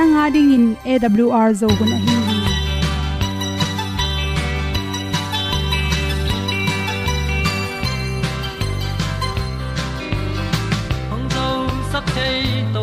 nanga ding in awr zo gun a hi hong zo sak thang to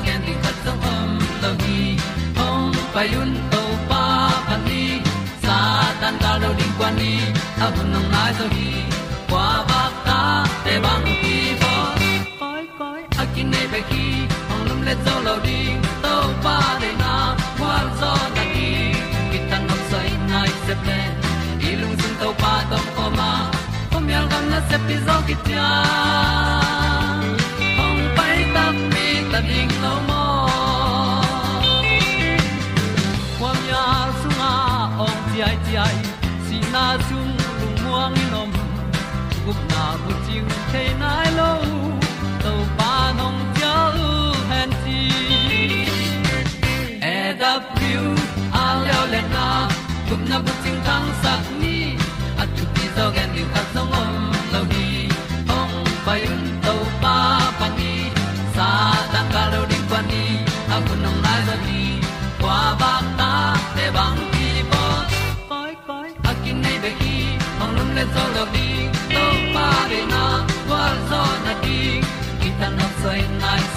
tu pi zo gen di khat zo om lo gi hong pa to pa pan ni. Sa tan ga lo ding kwan ni. A bu nang mai zo gi kwa ba ta te bang ki bo koi koi a kin nei be ki ong lum le zo lo ding to pa de na. Kwa zo na ki ki tan nok sai nai se ple ilung sun to pa tom ko ma. Pom yal gam na se pi zo ki tia na chung lung muang ni nom gup na bu chiu the nai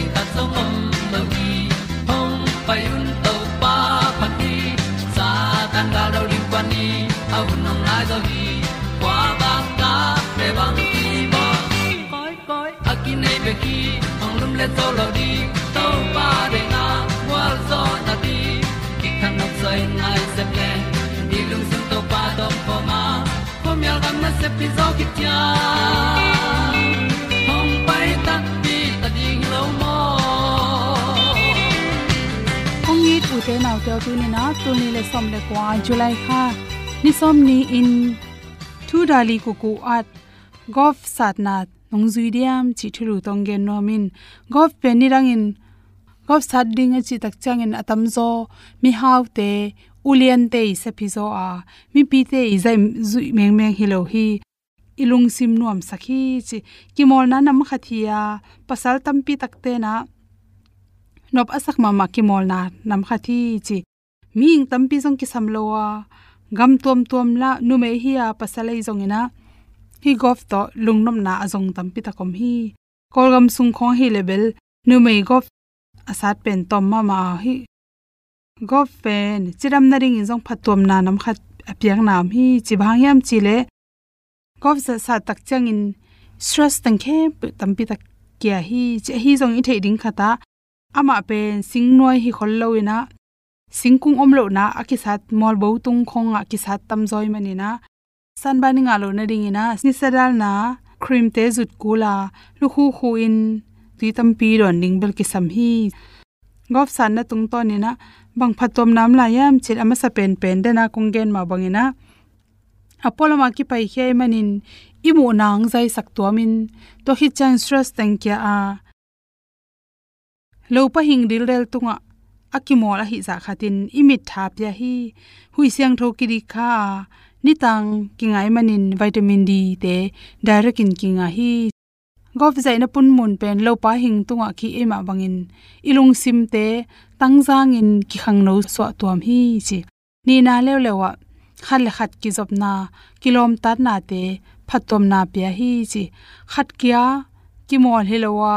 ding ta song om lo gi hong pai un to pa pa ti sa tan ga do ri pa ni au nong lai do gi kwa ba ta pe bang ki bo koi koi a ki nei be ki ong lum le to lo di to pa de na wa zo na di ki kan nok sai nai se ple ni lung sun to pa do po ma. Po mi gam na se pi zo ki tia ong nau te tu ni na tu ni le som le kwa july kha ni som ni in thu dali ku ku at golf sat nong zui diam chi thuru tong gen no min golf pe ni rang in golf sat ding chi tak chang in atam zo mi hau te ulian te se phizo a mi pi te zai zui meng meng hilo hi ilung sim nuam sakhi chi kimol na nam khathia pasal tampi takte na nop asak ma ma kimol na, nam khathi chi. Ming tampi jong ki samlowa gam tom tom la, nu me hi a pasalai jong ina. Hi gof to lungnom na azong tampi takom hi. Kolgam sung khong hi level, nu me gof asat pen tom ma ma hi. Gof pen, chiram na ring jong phatom na nam kha apiang nam hi. Chi bhang yam chi le. Gof sa sa tak chang in stress tang khe tampi ta kya hi. Che hi jong i thei ding khata ama pen singnoi hi kholloina singkung omlo na akisat mol bo tung khonga akisat tam joy mani na. San ba nga lo na ding ina. Ni sadal na cream te zut kula lu khu khu in ti tam pi ron ning bel ki sam hi. Gop san na tung to ni na bang phatom nam la yam chit ama sa pen pen de na kong gen ma bangina apolo ma ki pai he manin imu nang zai sak to min to hi chan stress tang kya a. lo pa hing dil rel tunga akimol a hi za khatin imit thap ya hi hui siang tho ki ri kha ni tang kingai manin vitamin d te direct in kinga hi gof zai na pun mun pen lo pa hing tunga ki ema bangin ilung sim te tangjang in ki khang no so tuam hi chi ni na lew lewa khat le khat ki job na kilom tat na te phatom na pya hi chi khat kya ki mol hilowa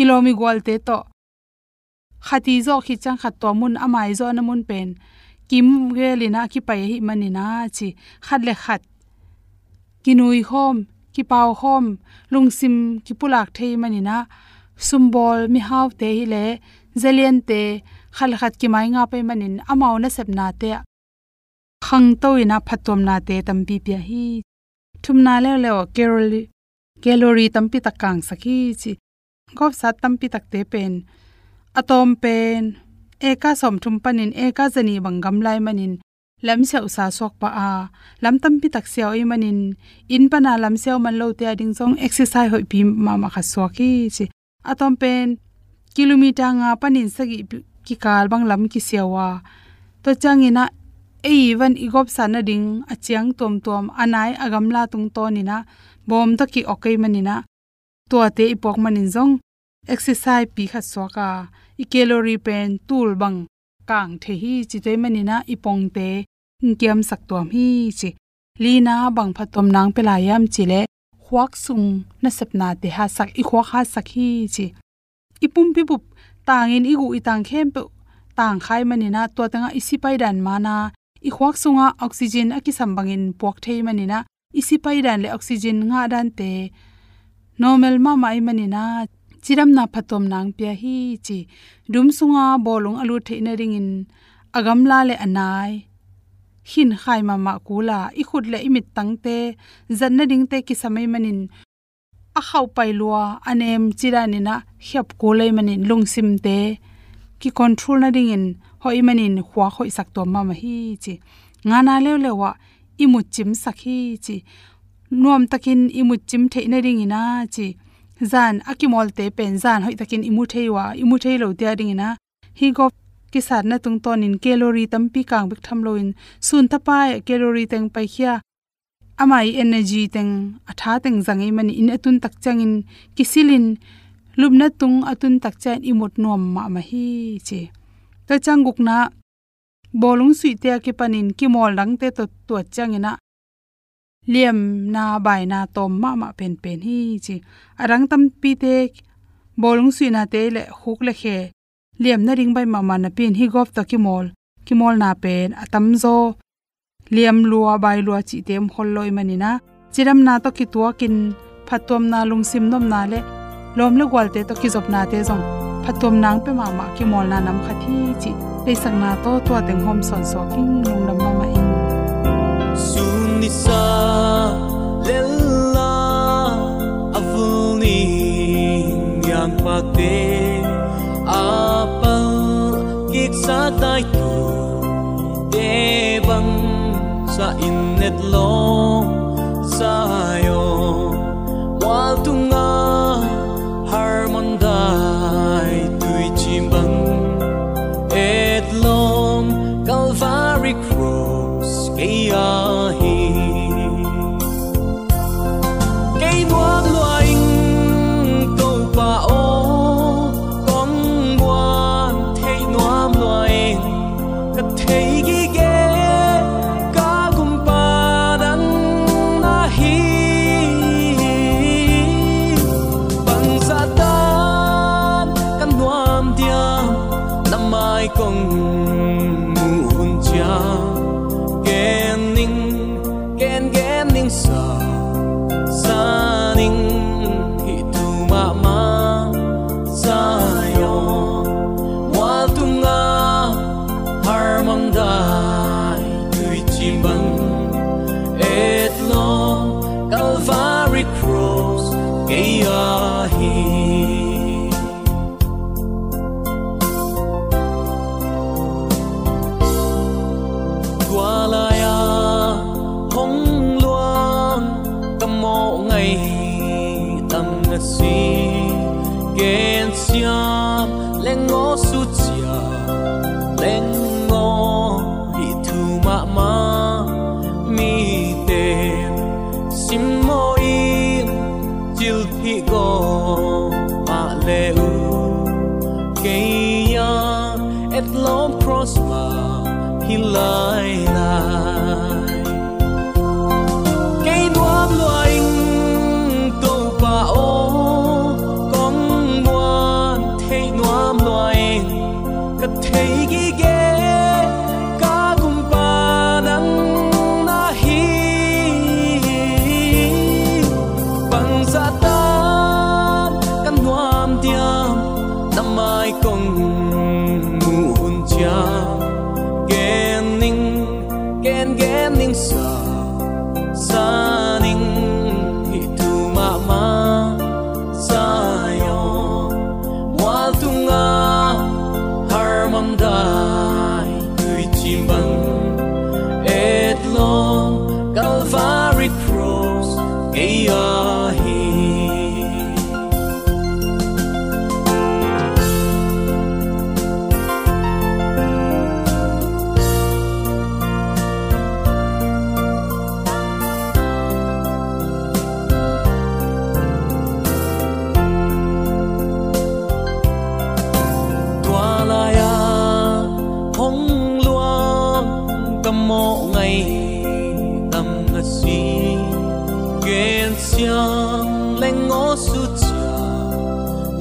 ilomi gol to. Khati zo khi chang khat to mun amai zo na mun pen. Kim ge lina ki pai hi manina chi. Khat le khat. Kinui hom, ki pau khom lungsim ki pulak thei manina sumbol mi haw te hi le. Zelian te, khal khat ki mai nga pe manin amau na sep na te. Khang to ina phatom na te tampi pya hi. Thumna le le keroli calorie tampi takang sakhi chi gop sat tampi takte pen atom pen eka som thum panin eka zani bangam lai manin lam seu sa sok pa a lam tampi tak seo i manin in pana lam seo man lo te ading song exercise hoi pi ma ma kha so ki chi atom pen kilometer nga panin sagi ki kal bang lam ki sewa to changina even igop sana ding achiang tom tom anai agam la tung to ni na bom to ki okay manina to ate ipok manin zong exercise pi kha so ka. I calorie pen tul bang, kang the hi chi te mani na ipong te ngiam sak to mi chi. Lina bang phatom nang pela yam chi le khwak sung na sapna te ha sak, i khwa kha sak hi chi. Ipum pi bup tangin igu itang khem pe, tang khai mani na to tanga isi pai dan mana i khwak sunga oxygen aki sambangin pok thei manina isi pai dan le oxygen nga dan te. Normal ma mai mani na chiram na phatom nang pya hi chi dum sunga bolung alu theina ringin agam la le anai. Hin khai ma ma kula i khut le imit tangte zanna ding te ki samai manin. A khau pai lua anem chirani na hyap ko lei manin lungsim te. Ki control na ding in, hoi manin khwa khoi sak to ma ma hi chi. Nga na le le wa imu chim sakhi chi. Nuam takin imu chim theina ringina chi zan akimol te pen zan, hoi takin imu theiwa. Imu thei lo tia ding na? hi go ki sat na tung ton in calorie tampi kang bik tham lo in. Sun thapa e calorie teng pai khia. Amai energy teng atha teng zangai e mani. In atun tak changin kisilin lumna tung atun tak chan imot nom ma ma hi che. Ta changguk na bolung sui te ki panin ki mol dang te to to changina เลียมนาบายนาตอมมามาเป็นเป็นฮีจีอรังตัมปีเตบอลุงสุนาเตะและฮุกและเคเลียมนาริงใบมามานาเป็นฮีกอบตะกิมอลกิมอลนาเป็นอตัมโซเลียมลัวใบลัวจิเตมคนลอยมันนี่นะจิดำนาตะกิตัวกินผัดตัวนาลุงซิมนมนาเละลอมเละกวลเตตะกิจบนาเตจงผัดตัวนางไปมามากิมอลนานำคที่จิไปสังนาโตตัวเต็งหอมสอนสอกิงลงดำ ni sa lella avuni yang pa te apal gik sa tai tu debang sa innet lo sayo wal tunga harmondai tui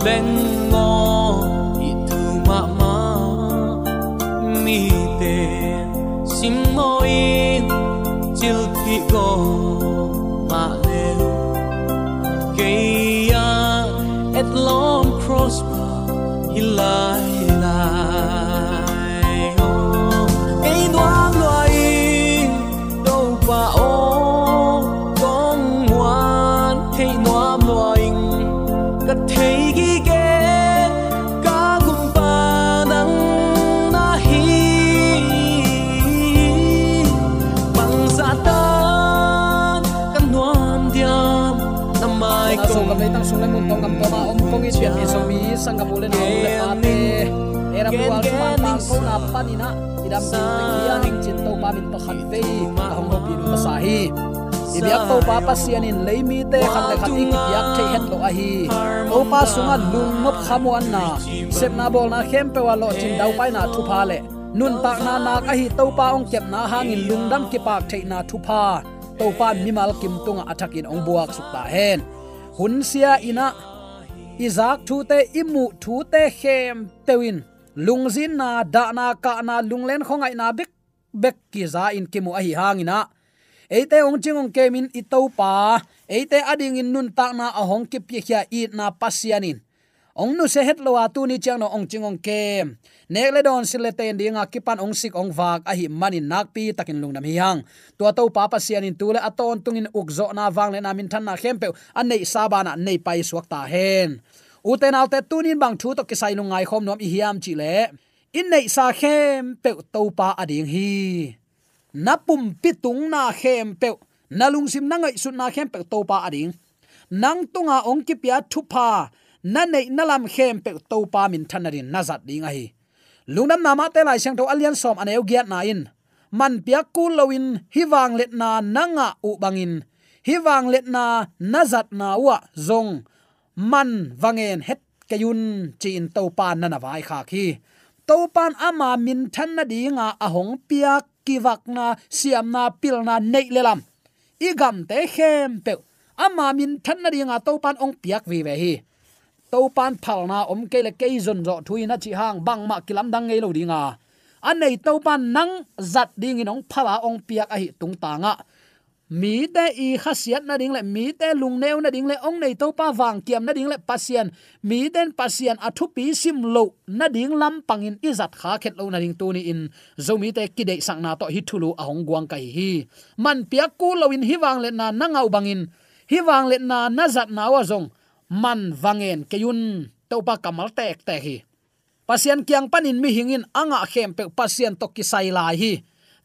lên ngó i tu ma mi tên sim mo in chil thi go na song kam nei tang sung le mun tong kam to ma om kong i pian ni so mi sang kam le na le pa te era bu al man tang ko na pa ni na idam tu te hian ing chin to pa min pa khat ve ta hong ho pi nu sa hi ibyak to pa pa sian in leimi te khat le khat ik yak the het lo a hi to pa sunga lung nop khamu an na sep na bol na khem pe wa lo chin dau pai na thu pha le nun tak na na ka hi to pa ong kep na hangin lung dam ki pak the na thu pha to pa mimal kim tunga athakin ong buak suk ta hen hun sia ina. Izak thu te imu thu te khem tewin. Lungzin na da na ka na lunglen khongai na bek bek ki za in kimu ahi hangina eite ong chingong kemin ito pa. Eite ading in nun ta na ahong ki pi khia i na pasianin ong nu se het lo tu ni chang no ong chingong kem. Nek le don sile ten dinga kipan ong sik ong vak a hi mani nak pi takin lungnam hi hang to to pa pa sian in tule aton tungin ukzo na wang le na min than na khempe an nei sabana nei pai suak ta hen. Uten alte tunin bang thu to kisai ngai khom nom i hiam chi le. In nei sa khem pe to pa ading hi. Napum pitung na khem pe nalung sim na ngai sun na khem pe to pa ading nang tunga ong ki pya thu pa na nei nalam khem pe to pa min thanarin nazat ding a hi. Lungnam nama te lai sang to alian som aneu giat na in. Man pia ku lowin hiwang let na nanga u bangin hiwang let na nazat na wa zong. Man wangen het kayun chin to pan na na vai kha khi to pan ama min than na dinga ahong pia kiwak na, siam na pil na nei lelam. Igam te khem pe ama min than na dinga to pan ong piak vi ve hi to pan phal na om ke le ke zon zo thuina chi hang bang ma kilam dang ngei lo dinga. An nei to pan nang zat ding inong phala ong piak a hi tung ta nga. Mi te i khasiat na ding le, mi te lung neu na ding le, ong nei to pa wang kiam na ding le pasien. Mi den a thu pi sim lo na ding lam pangin izat kha khet lo na ding tu ni in. Zomi te kidei sang na to hi thulu a hong guang kai hi. Man pia ku lo in hi wang le na na ngau bangin. Hi wang le na na zat na wa zong man wangen keyun to pa kamal tek te hi. Pasian kyang panin mi hingin anga khem pe pasian to ki sai lai hi.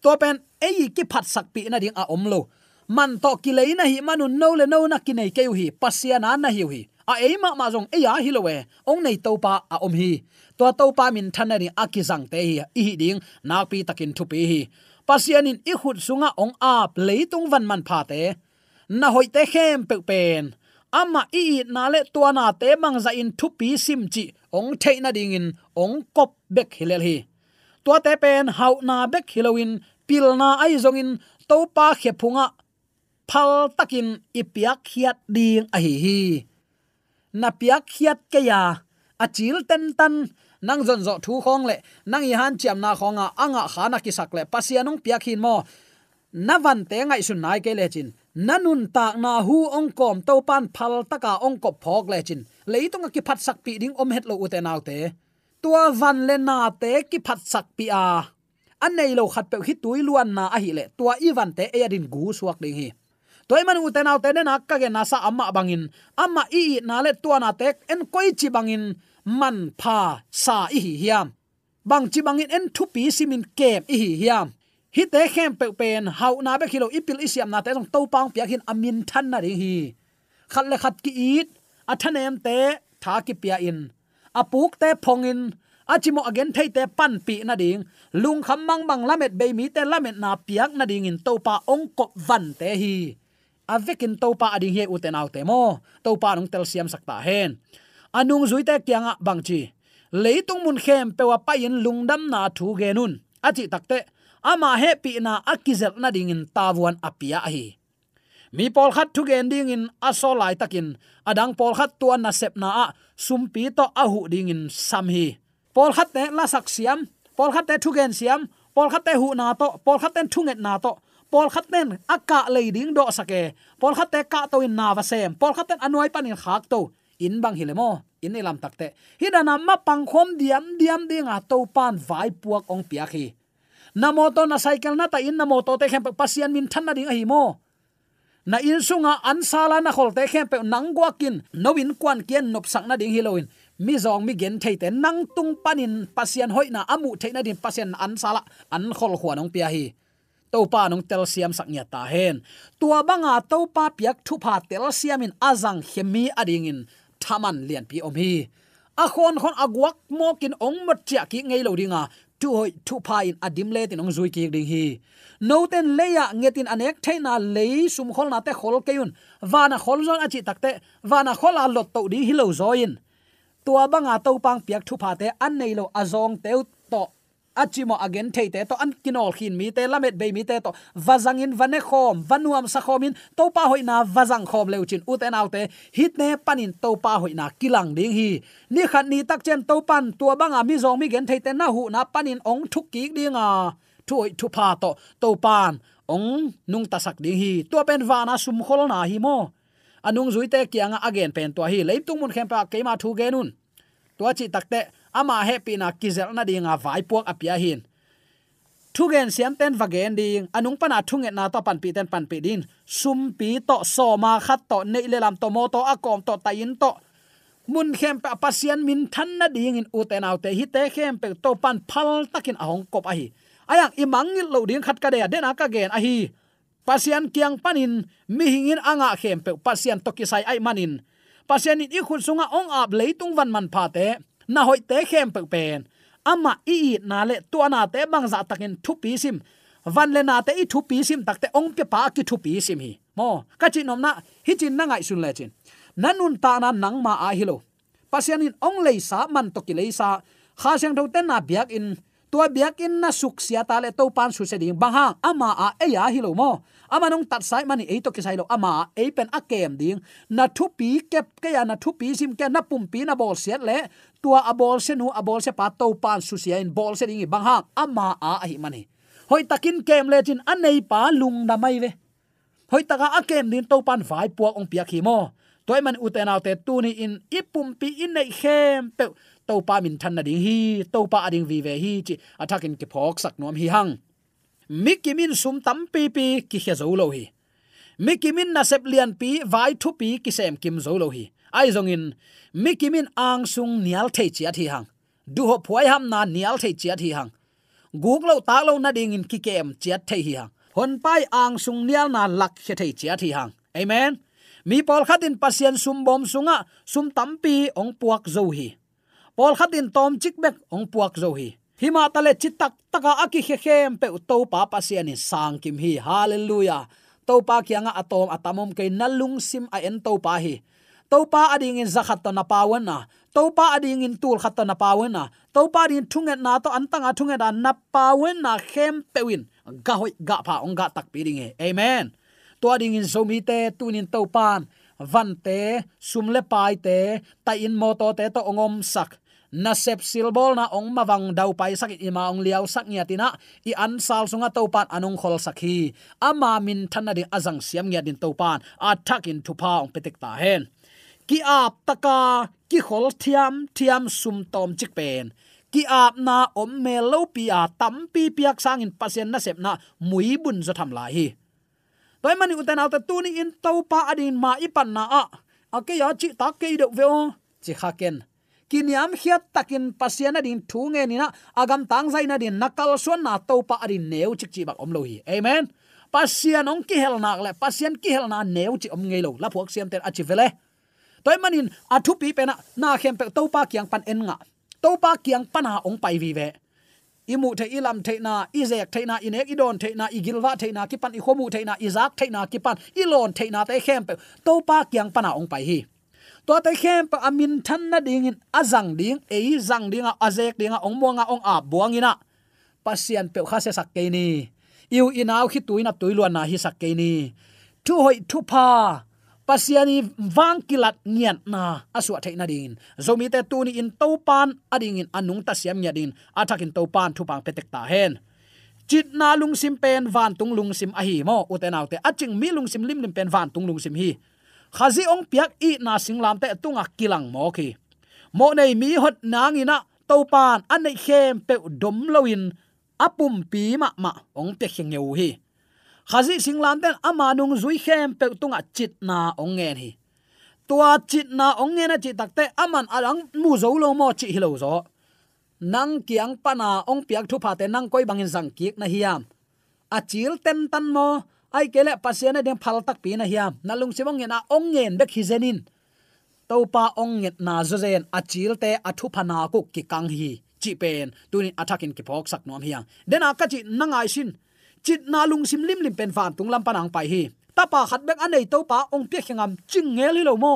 To pen ei ki phat sak pi na ding a om lo. Man to ki le na hi manu no le no na ki nei keu hi pasian an na hi hi. A ei ma ma jong ei a hi lo we, ong nei to pa a om hi. To to pa min than ni a ki jang te hi, i hi ding na pi takin thu pi hi. Pasian in i khut sunga ong ap leitung van man pha te. Na hoi te khem pe pen ama i na le tua na te mang za in thu pi sim chi ong the na ding in ong kop bek hilel hi. Tua te pen hau na bek hilowin, pil na ai zong in to pa khe phunga phal takin ipiak khiat ding a hi hi. Na piak khiat ke ya achil ten tan, nang zon zo thu khong le, nang i han chiam na khonga anga khana ki sak le pasianung piak hin mo. Navan te ngai sun nai ke le chin nanun tak na hu ong kom to pan phal taka ong ko phok le chin. Leitung ki phat sak pi ding om het lo ute naw te. Tua van le na te ki phat sak pi a. An nei lo khat pe hi tui luan na a hi le. Tua i van te e din gu suak ding hi. Toy man uten naw te na ka ge na sa amma bangin. Amma i na le tua na tek en koi chi bangin. Man pha sa i hi hiam. Bang chi bangin en thu pi simin kem i hi hiam hi te khem pe pen hau na be khilo ipil isiam na te jong to pang pia hin amin than na ri hi. Khat le khat ki it a thanem te tha ki pia in. Apuk te phongin achimo again thei te pan pi na ding. Lung kham mang mang lamet be mi te lamet na piak na ding in to pa ong ko van te hi. Avekin to pa ading he uten au te mo. To pa nong tel siam sakta hen. Anung zui te kyanga bangchi leitung mun khem pewa payin lungdam na thu genun achi takte ama he pi na akizel na ding in tawon apia hi. Mi pol khat thu gen ding in aso lai takin. Adang pol khat tuan na sep na a. Sumpi to ahu ding in sam hi. Pol khat te la sak siam. Pol khat te thu gen siam. Pol khat te hu na to. Pol khat ten thu nget na to. Pol khat ten akka le ding do sake pol khat te ka to in na va sem. Pol khat ten anoi panin khak to. In bang hilemo in lam takte hidana ma pang khom diam diam dinga to pan vai puak ong pia khi na moto na cycle na ta in na moto te khem pasian min than na ding a hi mo. Na in sunga an sala na khol te khem pe nang gwa no nowin kwan kien nop sak na ding hiloin mi zong mi gen thei te nang tung panin pasian hoi na amu thei na din pasian an sala an khol khwa nong pia hi. To pa nong tel siam sak nya ta hen. Tua banga to pa piak thu pha tel siam in azang hemi ading in. Thaman lian pi om hi. A khon khon agwak mokin ong mat chia ki ngei lo dinga tu hoi, tu pa in adim le tin ong zui ki ding hi. No ten leya ngetin anek thaina le sum khol na te khol keun wana khol zon achi takte wana khol a lot to di hilo zoin tua banga to pang piak thu pa te, an nei lo azong teu to achimo again theite to, an kinol khin mi te, lamet be mi te to. Wazangin vane khom, vanuam sa khomin to pa hoina wazang khom leuchin uten autte hit ne panin to pa hoina kilang ding hi. Ni khat ni tak chen to pan tua banga mi zong mi gen theite na hu na panin ong thuk ki dinga thuoi thu pa to to pan ong nung tasak ding hi. Tua pen wana sum khol na hi mo. Anung zuite kianga again pen to hi. Leitung mun khempa keima thu genun. Tua chi takte ama happy na kizel na dinga vai puak apia hin. Thugen siam ten vagen ding. Anung pana thunget na to pan pi ten pan pi din. Sum pi to so ma khat to nei le lam to mo to akom to tayin to. Mun khem pa pasian min than na ding in uten autte hi te khem pe to pan phal takin ahong kop a hi. Ayang imangil lo ding khat ka de den aka gen a hi. Pasian kiang panin, mi hingin anga khem pe pasian to kisai ai manin. Pasian in ikhul sunga ong ap leitung van man pha te na hoi te khem pe pen. Ama i i na le tu na te bang za takin thu pi sim. Van le na te i thu pi sim tak te ong pe pa ki thu pi sim hi. Mo, ka chi nom na, hi chin na ngai sun le chin. Nanun ta na nang ma a hi lo. Pasian in ong le sa man to ki le sa. Kha sang tho te na biak in tua biak in na suksia ta le to pan su se ding. Bang hang ama a e ya hi lo mo. Ama nong tat sai mani e to ki sai lo. Ama e pen a kem ding. Na thu pi kep ke ya, na thu pi sim ke na pum pi na bol set le. Tua a bol se nu, a bol se pa to pan su sia in bol se ding bang hang ama a hi mani. Hoi takin kem le chin anei pa lung na mai ve. Hoi taka a kem din to pan vai puak ong pia hi mo. Toy man uten autte tu ni in ipum pi in nei khem pe to pa min than na ding hi to pa ading vi ve hi chi athakin ki phok sak nom hi hang. Mikimin sum tam pi pi ki khe zo lo hi. Mikimin na sep lian pi, vai thu pi ki sem kim zo lo hi. Ai zong in mikimin ang sung nial thei chi athi hang. Du ho phoi ham na nial thei chi athi hang. Guk lo ta lo na ding in ki kem chiat thei hi hang. Hon pai ang sung nial na lak khe thei chi athi hang. Amen. Mi pol khatin pasien sum bom sunga, sum tampi ong puak zo hi pol khatin tom chik bek ong puak zo hi. Hima tale chitak taka aki khe khem pe to pa pasian sang kim hi. Hallelujah. To pa kyanga atom atamom ke nalung sim a en to pa hi. To pa ading in zakhat to na pawan na. To pa ading in tul khat to na pawan na. To pa din thunget na to antanga thunget na na pawan na khem pewin ga hoi ga pa ong ga tak piringe amen. To ading in zomi te tunin to pan. Van te sumle pai te ta in moto te to ongom sak na sep silbol na ong mawang dau pai sak ima ong liaw sak nya tina, i an sal sunga to anong khol sakhi ama min thana ding azang siam nya din to pan a thak in thu pa ong petek ta hen. Ki ap taka, ki khol thiam thiam sum tom chik pen. Ki ap na om me lo pi a tam pi piak sang in pasien na sep na mui bun zo tham lai hi. Toy mani uten auta tuni in to pa adin ma ipan na a. Ake ya chi ta ke do ve chi khaken kiniam hiat takin pasiana din thu nge ni na agam tang zaina din nakal suan na to pa adin neu chik chi bak om lo hi. Amen. Pasian ong ki hel nak le, pasian ki hel na neu chi om ngei lo. La phuak siam ter achi vele. Toy manin athu pi pe na na khem pe to pa kyang pan en nga. To pa kyang pana ong pai vi ve. Imu the ilam the na izek the na, inek idon the na igilwa the na, kipan i the na izak the na, kipan ilon the na te khem pe to pa kyang pana ong pai hi to te khem pa amin than na ding in azang ding e zang ding a azek ding a ong mo nga ong a buangina pasian pe kha se sak ke ni iu inaw khi tuina tuilua na hi sak ke ni thu hoi thu pa pasiani wang kilat ngian na aswa theina ding zomi te tu ni in topan ading in anung ta siam nya din athakin topan thupang petek ta hen chit na lung sim pen van tung lung sim a hi mo utenaute aching mi lung sim lim lim pen van tung lung sim hi khazi ong piak i na singlam te tunga kilang mo ki mo nei mi hot nangina topan anei khem pe dom loin apum pi ma ma ong pe khengeu hi. Khazi singlam ten ama nung zui khem pe tunga chit na ongen hi. Tua chit na ong nge na chi takte aman alang mu zo lo mo chi hilo zo. Nang kiang pana ong piak thu pha te nang koi bangin sang kiek na hiam. Achil ten tan mo ai kele pasiana den phal tak pi na hiam nalung simong na ongen bek hi zenin topa onget na zo zen achil te a thu phana ku ki kang hi chi pen tunin attacking ki phok sak nom hiang den a ka chi nangai sin chit na lung sim lim lim pen fan tung lam panang pai hi tapa khat bek anei to pa ong pe khingam ching ngel hi lo mo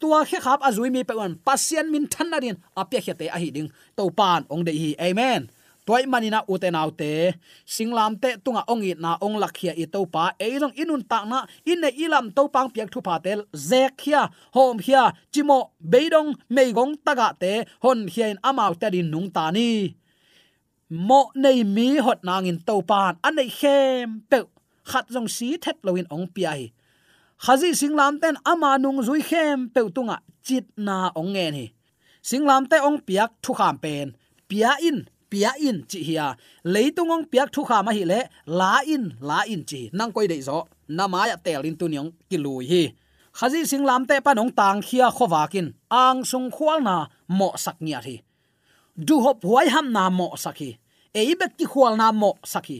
tua khe khap azui mi pe wan pasien min than na din a pe khete a hi ding to pan ong de hi amen toy manina uten autte singlam te tunga ongi na ong lakhia i to pa e rong inun ta na in ne ilam to pang piak thu pa tel zek hia, hom hia, chimo beidong meigong taga te hon hian amau te din nung ta ni. Mo nei mi hot nang in to pan anei hem pe khat jong si thet loin ong pi ai khazi singlam ten ama nung zui hem pe tunga chit na ong nge ni singlam te ong piak thu kham pen. Pia in pia in chi hia. Leitung ong piak thu kham hi le la in la in chi. Nang koi dei zo. Na ma ya tel in tu nyong kilui hi. Khazi singlam te panong tang khia khowakin ang sung khwal na mo sak nia hi du hop huai ham na mo sakhi ei bek ki khwal na mo sakhi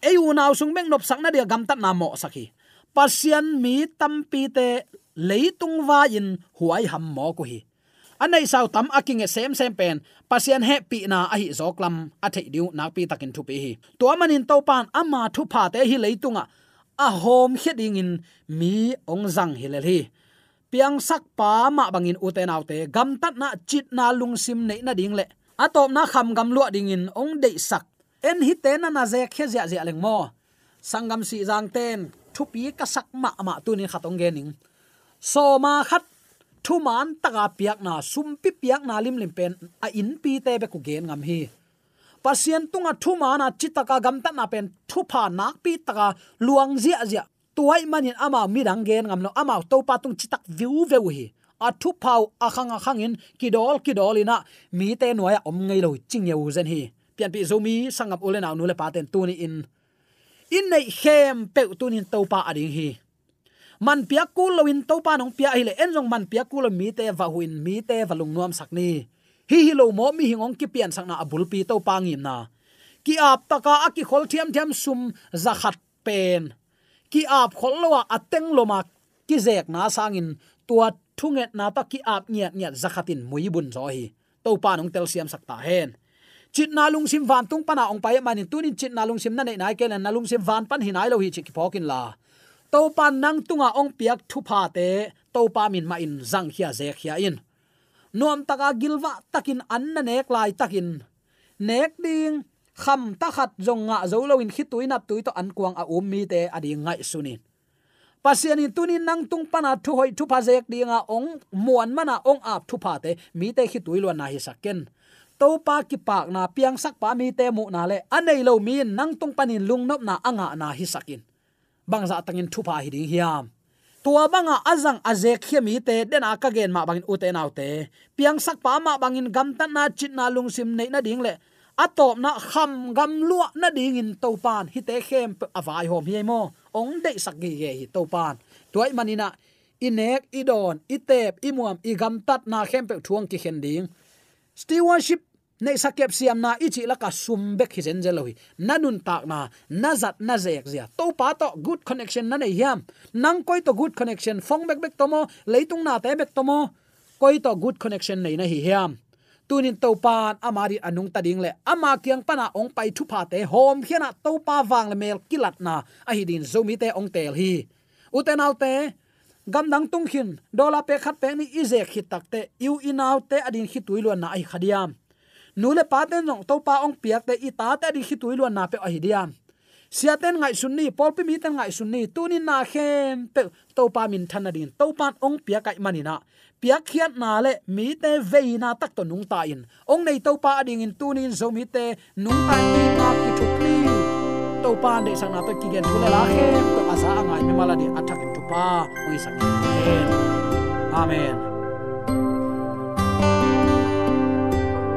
ei u naw sung beng nop sak na dia gam tat na mo sakhi pasian mi tampi te leitung wa in huai ham mo ko hi anei sau tam aking e sem sem pen pasian he pi na a hi zoklam a thei diu nak pi takin thu pi hi to manin to pan ama thu pha te hi leitunga a hom heding in mi ong zang hi le hi piang sak pa ma bangin uten autte gam tat na chit na lung sim nei na ding le atop na kham gam lua ding in ong de sak en hi te na na ze khe zia zia leng mo sangam si jang ten thu pi ka sak ma ma tu ni khatong ge ning so ma khat thu man taka piak na sum pi piak na lim lim pen a in pi te be ku gen ngam hi. Pasien tunga thu mana chitaka gam ta na pen thu pha nak pi taka luang zia zia. Tuai manin ama mi dang gen ngam lo ama to pa tung chitak view view hi. A thu phau a khang a khang in kidol kidol ina mi te noya om ngei lo ching yeu zen hi. Pian pi zomi sangam ole na nu le pa ten tu ni in. In nei khem pe tu nin to pa ading hi man pia ku loin to pa nong pia ile en long man pia ku lo mi te va huin, mi te va lung nuam sak ni. Hi hi lo mo, mi hingong ki pian sak na abul pi to pa ngim na. Ki ap taka aki khol thiam thiam sum zakhat pen. Ki ap khol a ateng loma ki zek na sangin tua thunget na ta ki ap ngiat ngiat zakhatin muibun zo hi. To pa nong tel siam sakta hen. Chit na lung sim van tung pana ong pai manin tunin chit na lung sim na nei nai kelen na lung sim van pan hinai lo hi chi pokin la to nang tunga ong piak thu pha te to pa min ma in zang khia ze khia in. Nuam taka gilwa takin anna nek lai takin. Nek ding, kham ta khat zong nga zo lo in khitui nap tui to an kuang a um mi te adi ngai sunin pasiani tunin nang tung pana thu hoi thu pha zek dinga ong, muan mana ong ap thu pha te, mi te khitui lo na hi saken to pa ki pak na piang sak pa mi te mu na le anei lo mi nang tung panin lung nop na anga na hi sakin bangza tangin thupa hi ding hiam. Tua banga azang aze khiami te, den aka gen ma bangin ute naute piang sak pa ma bangin gam tan na chit na lung sim nei na ding le. Atop na kham gam lua na ding in to pan hi te khem avai hom hi mo ong de sak gi ge hi to pan tuai manina inek idon itep imuam igam tat na khem pe thuang ki khen ding. Stewardship nei sakep siam na ichi la ka sum bek hi zen zeloi nanun tak na nazat na zek zia. To pa to, good connection na nei hiam. Nang koi to good connection phong bek bek tomo, leitung na te bek tomo. Koi to good connection nei na hi hiam. Tunin to pan amari anung ta ding le, ama kyang pana ong pai thu pa te hom khiana to pa wang le mel kilat na, a hi din zomi te ong tel hi. Uten autte gam dang tung khin dola pe khat pe ni izek hi takte u inaute adin hi tuilon na ai khadiam nule paten nong to pa ong piak te i ta te di khi tuilon na pe ai siaten ngai sunni polpi mi ten ngai sunni tunin na khem pe to pa min thana din to pan ong piak kai manina piak khiat na le, mi te veina tak to nung ta in. Ong nei to pa ading in tunin zo mi te nung ta ni na ki thukli to pa de sang na to ki gen thule la khem to asa angai me mala de athak in tu pa oi sang amen.